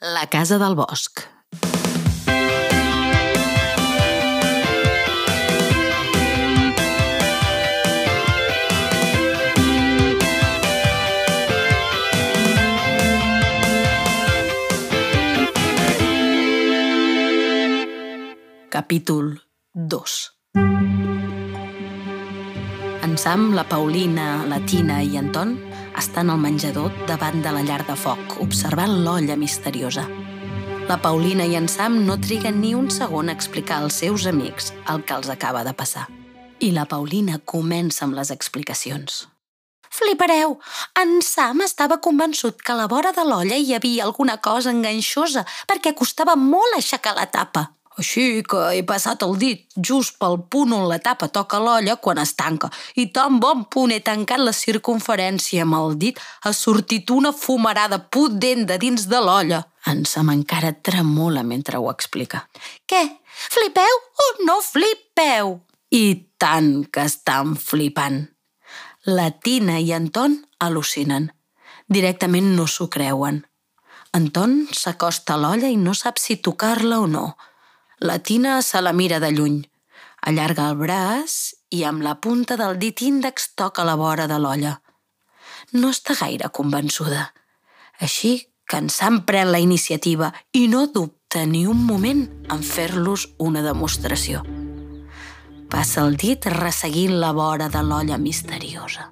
La casa del bosc. Capítol 2 En Sam, la Paulina, la Tina i en Ton estan al menjador davant de la llar de foc, observant l'olla misteriosa. La Paulina i en Sam no triguen ni un segon a explicar als seus amics el que els acaba de passar. I la Paulina comença amb les explicacions. Flipareu! En Sam estava convençut que a la vora de l'olla hi havia alguna cosa enganxosa perquè costava molt aixecar la tapa. Així que he passat el dit just pel punt on la tapa toca l'olla quan es tanca i tan bon punt he tancat la circunferència amb el dit ha sortit una fumarada pudent de dins de l'olla. En Sam encara tremola mentre ho explica. Què? Flipeu o no flipeu? I tant que estan flipant. La Tina i Anton al·lucinen. Directament no s'ho creuen. Anton s'acosta a l'olla i no sap si tocar-la o no. La Tina se la mira de lluny. Allarga el braç i amb la punta del dit índex toca la vora de l'olla. No està gaire convençuda. Així que en Sam pren la iniciativa i no dubta ni un moment en fer-los una demostració. Passa el dit resseguint la vora de l'olla misteriosa.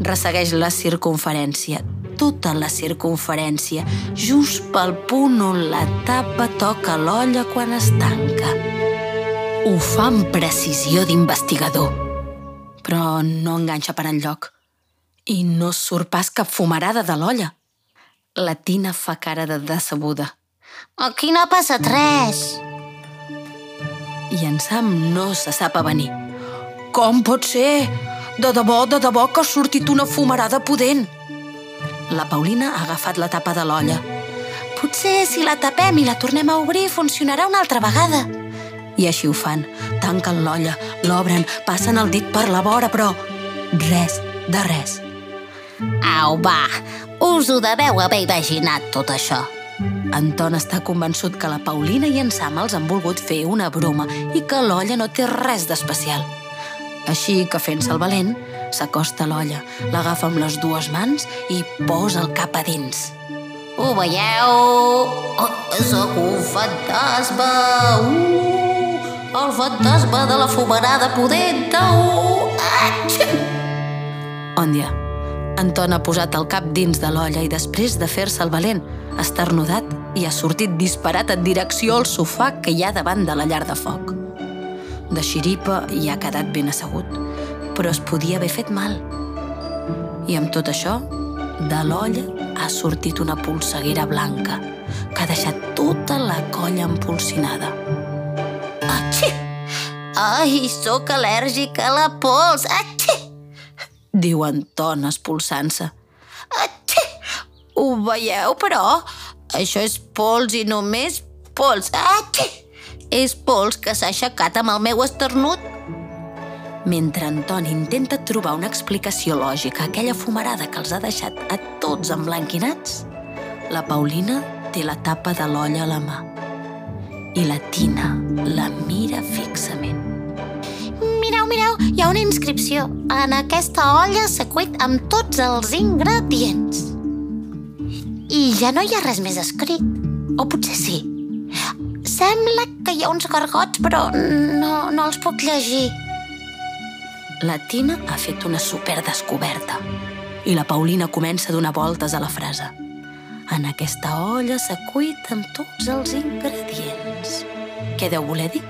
Ressegueix la circunferència, tota la circunferència, just pel punt on la tapa toca l'olla quan es tanca. Ho fa amb precisió d'investigador, però no enganxa per enlloc. I no surt pas cap fumarada de l'olla. La Tina fa cara de decebuda. Aquí no ha passat res. I en Sam no se sap a venir. Com pot ser? De debò, de debò que ha sortit una fumarada pudent. La Paulina ha agafat la tapa de l'olla. Potser si la tapem i la tornem a obrir funcionarà una altra vegada. I així ho fan. Tanquen l'olla, l'obren, passen el dit per la vora, però res de res. Au, va, us ho deveu haver imaginat tot això. Anton està convençut que la Paulina i en Sam els han volgut fer una broma i que l'olla no té res d'especial. Així que, fent-se el valent, s'acosta a l'olla, l'agafa amb les dues mans i posa el cap a dins. Ho veieu? Oh, sóc un fantasma! Uh, el fantasma de la fumarada pudenta! Uh, atxa! On dia? Anton ha posat el cap dins de l'olla i després de fer-se el valent, ha estarnudat i ha sortit disparat en direcció al sofà que hi ha davant de la llar de foc. De xiripa hi ha quedat ben assegut, però es podia haver fet mal. I amb tot això, de l'olla ha sortit una polseguera blanca que ha deixat tota la colla empolsinada. Atxi! Ai, sóc al·lèrgic a la pols! Atxi! Diu Anton espolsant-se. Atxi! Ho veieu, però? Això és pols i només pols. Atxi! És pols que s'ha aixecat amb el meu esternut. Mentre Anton intenta trobar una explicació lògica a aquella fumarada que els ha deixat a tots emblanquinats, la Paulina té la tapa de l'olla a la mà i la Tina la mira fixament. Mireu, mireu, hi ha una inscripció. En aquesta olla s'ha cuit amb tots els ingredients. I ja no hi ha res més escrit. O potser sí. Sembla que hi ha uns gargots, però no, no els puc llegir. La Tina ha fet una superdescoberta i la Paulina comença a donar voltes a la frase. En aquesta olla s'ha cuit amb tots els ingredients. Què deu voler dir?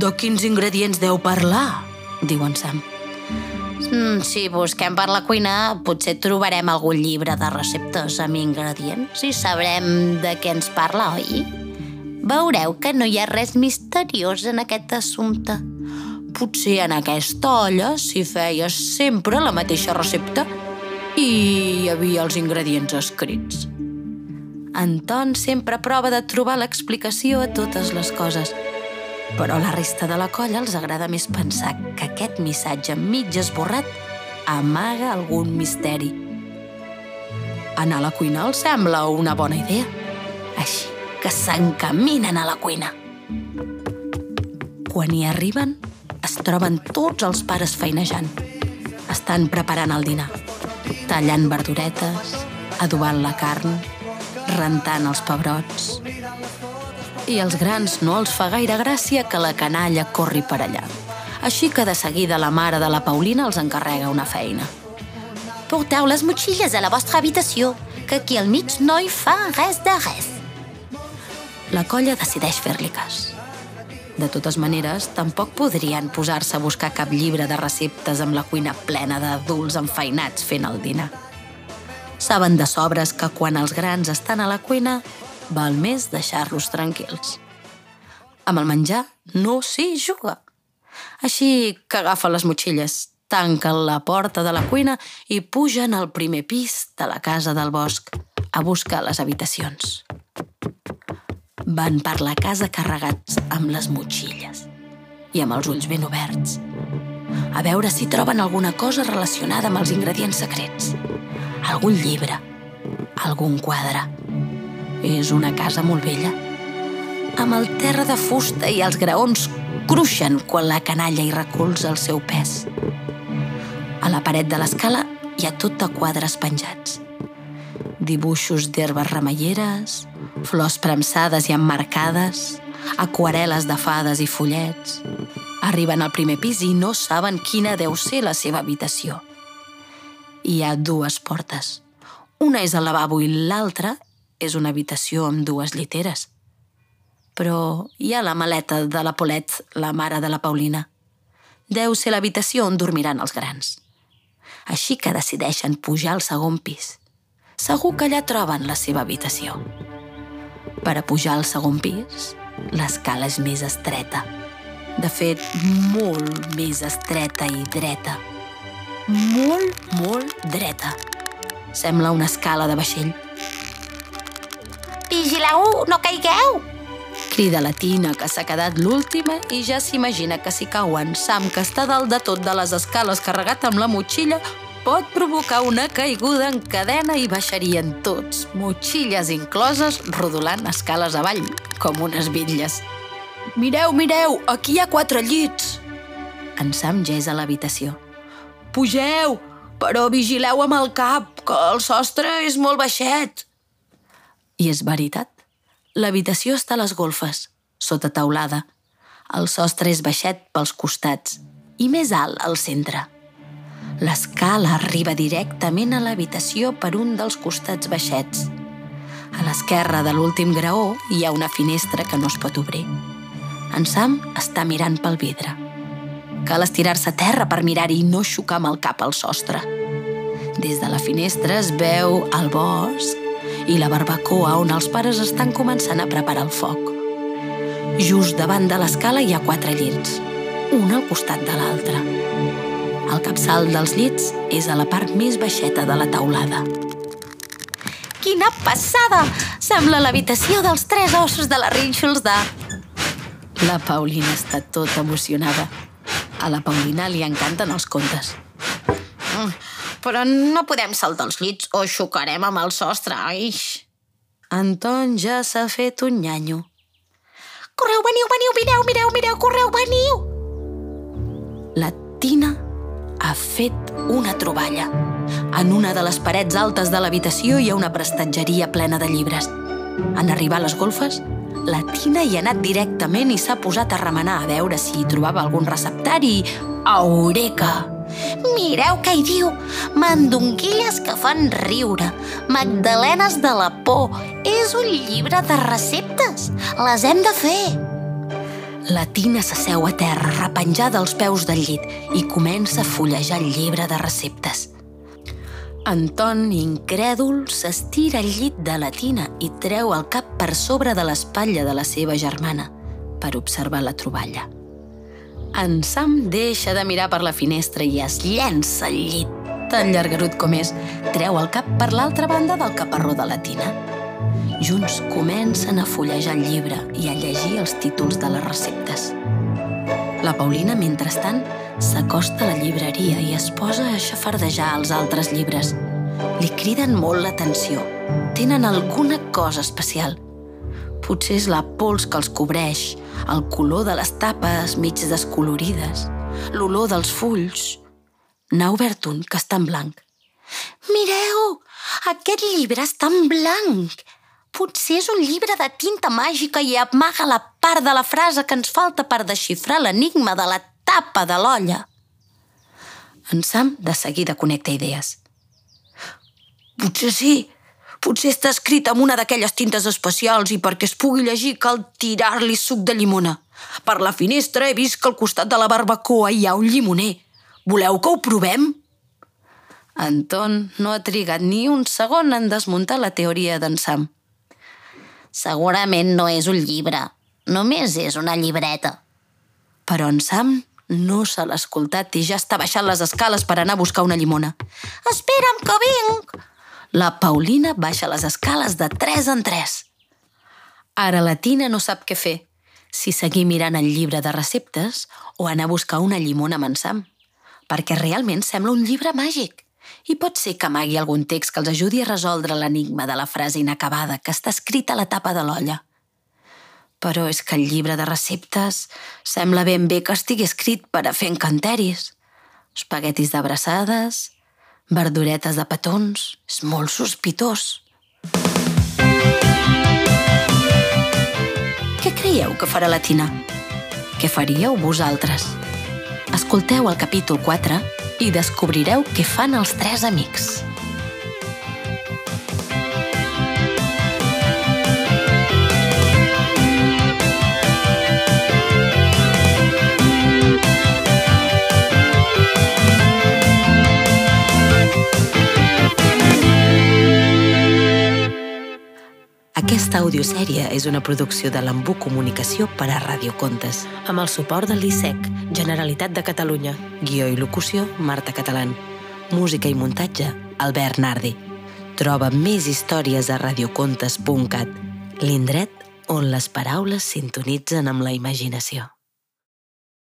De quins ingredients deu parlar? Diu en Sam. Mm, si busquem per la cuina, potser trobarem algun llibre de receptes amb ingredients i sabrem de què ens parla, oi? Veureu que no hi ha res misteriós en aquest assumpte. Potser en aquesta olla s'hi feia sempre la mateixa recepta i hi havia els ingredients escrits. Anton sempre prova de trobar l'explicació a totes les coses, però a la resta de la colla els agrada més pensar que aquest missatge mig esborrat amaga algun misteri. Anar a la cuina els sembla una bona idea. Així que s'encaminen a la cuina. Quan hi arriben, es troben tots els pares feinejant. Estan preparant el dinar, tallant verduretes, adobant la carn, rentant els pebrots. I als grans no els fa gaire gràcia que la canalla corri per allà. Així que de seguida la mare de la Paulina els encarrega una feina. Porteu les motxilles a la vostra habitació, que aquí al mig no hi fa res de res. La colla decideix fer-li cas. De totes maneres, tampoc podrien posar-se a buscar cap llibre de receptes amb la cuina plena d'adults enfeinats fent el dinar. Saben de sobres que quan els grans estan a la cuina, val més deixar-los tranquils. Amb el menjar no s'hi juga. Així que agafa les motxilles, tanquen la porta de la cuina i pugen al primer pis de la casa del bosc a buscar les habitacions. Van per la casa carregats amb les motxilles i amb els ulls ben oberts, a veure si troben alguna cosa relacionada amb els ingredients secrets. Algun llibre, algun quadre. És una casa molt vella, amb el terra de fusta i els graons cruixen quan la canalla hi recolza el seu pes. A la paret de l'escala hi ha tot de quadres penjats. Dibuixos d'herbes remeieres, flors premsades i emmarcades, aquarel·les de fades i follets. Arriben al primer pis i no saben quina deu ser la seva habitació. Hi ha dues portes. Una és al lavabo i l'altra és una habitació amb dues lliteres. Però hi ha la maleta de la Polet, la mare de la Paulina. Deu ser l'habitació on dormiran els grans així que decideixen pujar al segon pis. Segur que allà troben la seva habitació. Per a pujar al segon pis, l'escala és més estreta. De fet, molt més estreta i dreta. Molt, molt dreta. Sembla una escala de vaixell. Vigileu, no caigueu! Crida la Tina, que s'ha quedat l'última i ja s'imagina que si cauen Sam, que està dalt de tot de les escales carregat amb la motxilla, pot provocar una caiguda en cadena i baixarien tots, motxilles incloses, rodolant escales avall, com unes bitlles. Mireu, mireu, aquí hi ha quatre llits! En Sam ja és a l'habitació. Pugeu, però vigileu amb el cap, que el sostre és molt baixet. I és veritat. L'habitació està a les golfes, sota taulada. El sostre és baixet pels costats i més alt al centre. L'escala arriba directament a l'habitació per un dels costats baixets. A l'esquerra de l'últim graó hi ha una finestra que no es pot obrir. En Sam està mirant pel vidre. Cal estirar-se a terra per mirar-hi i no xocar amb el cap al sostre. Des de la finestra es veu el bosc i la barbacoa on els pares estan començant a preparar el foc. Just davant de l'escala hi ha quatre llits, un al costat de l'altre. El capçal dels llits és a la part més baixeta de la taulada. Quina passada! Sembla l'habitació dels tres ossos de la Rínxols de... La Paulina està tota emocionada. A la Paulina li encanten els contes. Mm, però no podem saltar els llits o xocarem amb el sostre, aix. Anton ja s'ha fet un nyanyo. Correu, veniu, veniu, mireu, mireu, mireu, correu, veniu! La Tina ha fet una troballa. En una de les parets altes de l'habitació hi ha una prestatgeria plena de llibres. En arribar a les golfes, la Tina hi ha anat directament i s'ha posat a remenar a veure si hi trobava algun receptari. Eureka! Mireu què hi diu! Mandonguilles que fan riure, magdalenes de la por. És un llibre de receptes. Les hem de fer. La Tina s'asseu a terra, repenjada als peus del llit, i comença a fullejar el llibre de receptes. Anton, incrèdul, s'estira al llit de la Tina i treu el cap per sobre de l'espatlla de la seva germana per observar la troballa. En Sam deixa de mirar per la finestra i es llença al llit. Tan llargarut com és, treu el cap per l'altra banda del caparró de la tina. Junts comencen a fullejar el llibre i a llegir els títols de les receptes. La Paulina, mentrestant, s'acosta a la llibreria i es posa a xafardejar els altres llibres. li criden molt l'atenció. Tenen alguna cosa especial. Potser és la pols que els cobreix, el color de les tapes mig descolorides, l'olor dels fulls. N'ha obert un que està en blanc. Mireu, aquest llibre està en blanc. Potser és un llibre de tinta màgica i amaga la part de la frase que ens falta per desxifrar l'enigma de la tapa de l'olla. En Sam de seguida connecta idees. Potser sí. Potser està escrit amb una d'aquelles tintes especials i perquè es pugui llegir cal tirar-li suc de llimona. Per la finestra he vist que al costat de la barbacoa hi ha un llimoner. Voleu que ho provem? Anton no ha trigat ni un segon en desmuntar la teoria d'en Sam. Segurament no és un llibre, només és una llibreta. Però en Sam no se l'ha escoltat i ja està baixant les escales per anar a buscar una llimona. Espera'm que vinc! La Paulina baixa les escales de tres en tres. Ara la Tina no sap què fer, si seguir mirant el llibre de receptes o anar a buscar una llimona amb en Sam, perquè realment sembla un llibre màgic. I pot ser que amagui algun text que els ajudi a resoldre l'enigma de la frase inacabada que està escrita a la tapa de l'olla. Però és que el llibre de receptes sembla ben bé que estigui escrit per a fer encanteris. Espaguetis d'abraçades, verduretes de petons... És molt sospitós. Què creieu que farà la Tina? Què faríeu vosaltres? Escolteu el capítol 4 i descobrireu què fan els tres amics. Aquesta audiosèrie és una producció de l'Embú Comunicació per a Radiocontes, amb el suport del l'ISEC, Generalitat de Catalunya, guió i locució Marta Catalán, música i muntatge Albert Nardi. Troba més històries a radiocontes.cat, l'indret on les paraules sintonitzen amb la imaginació.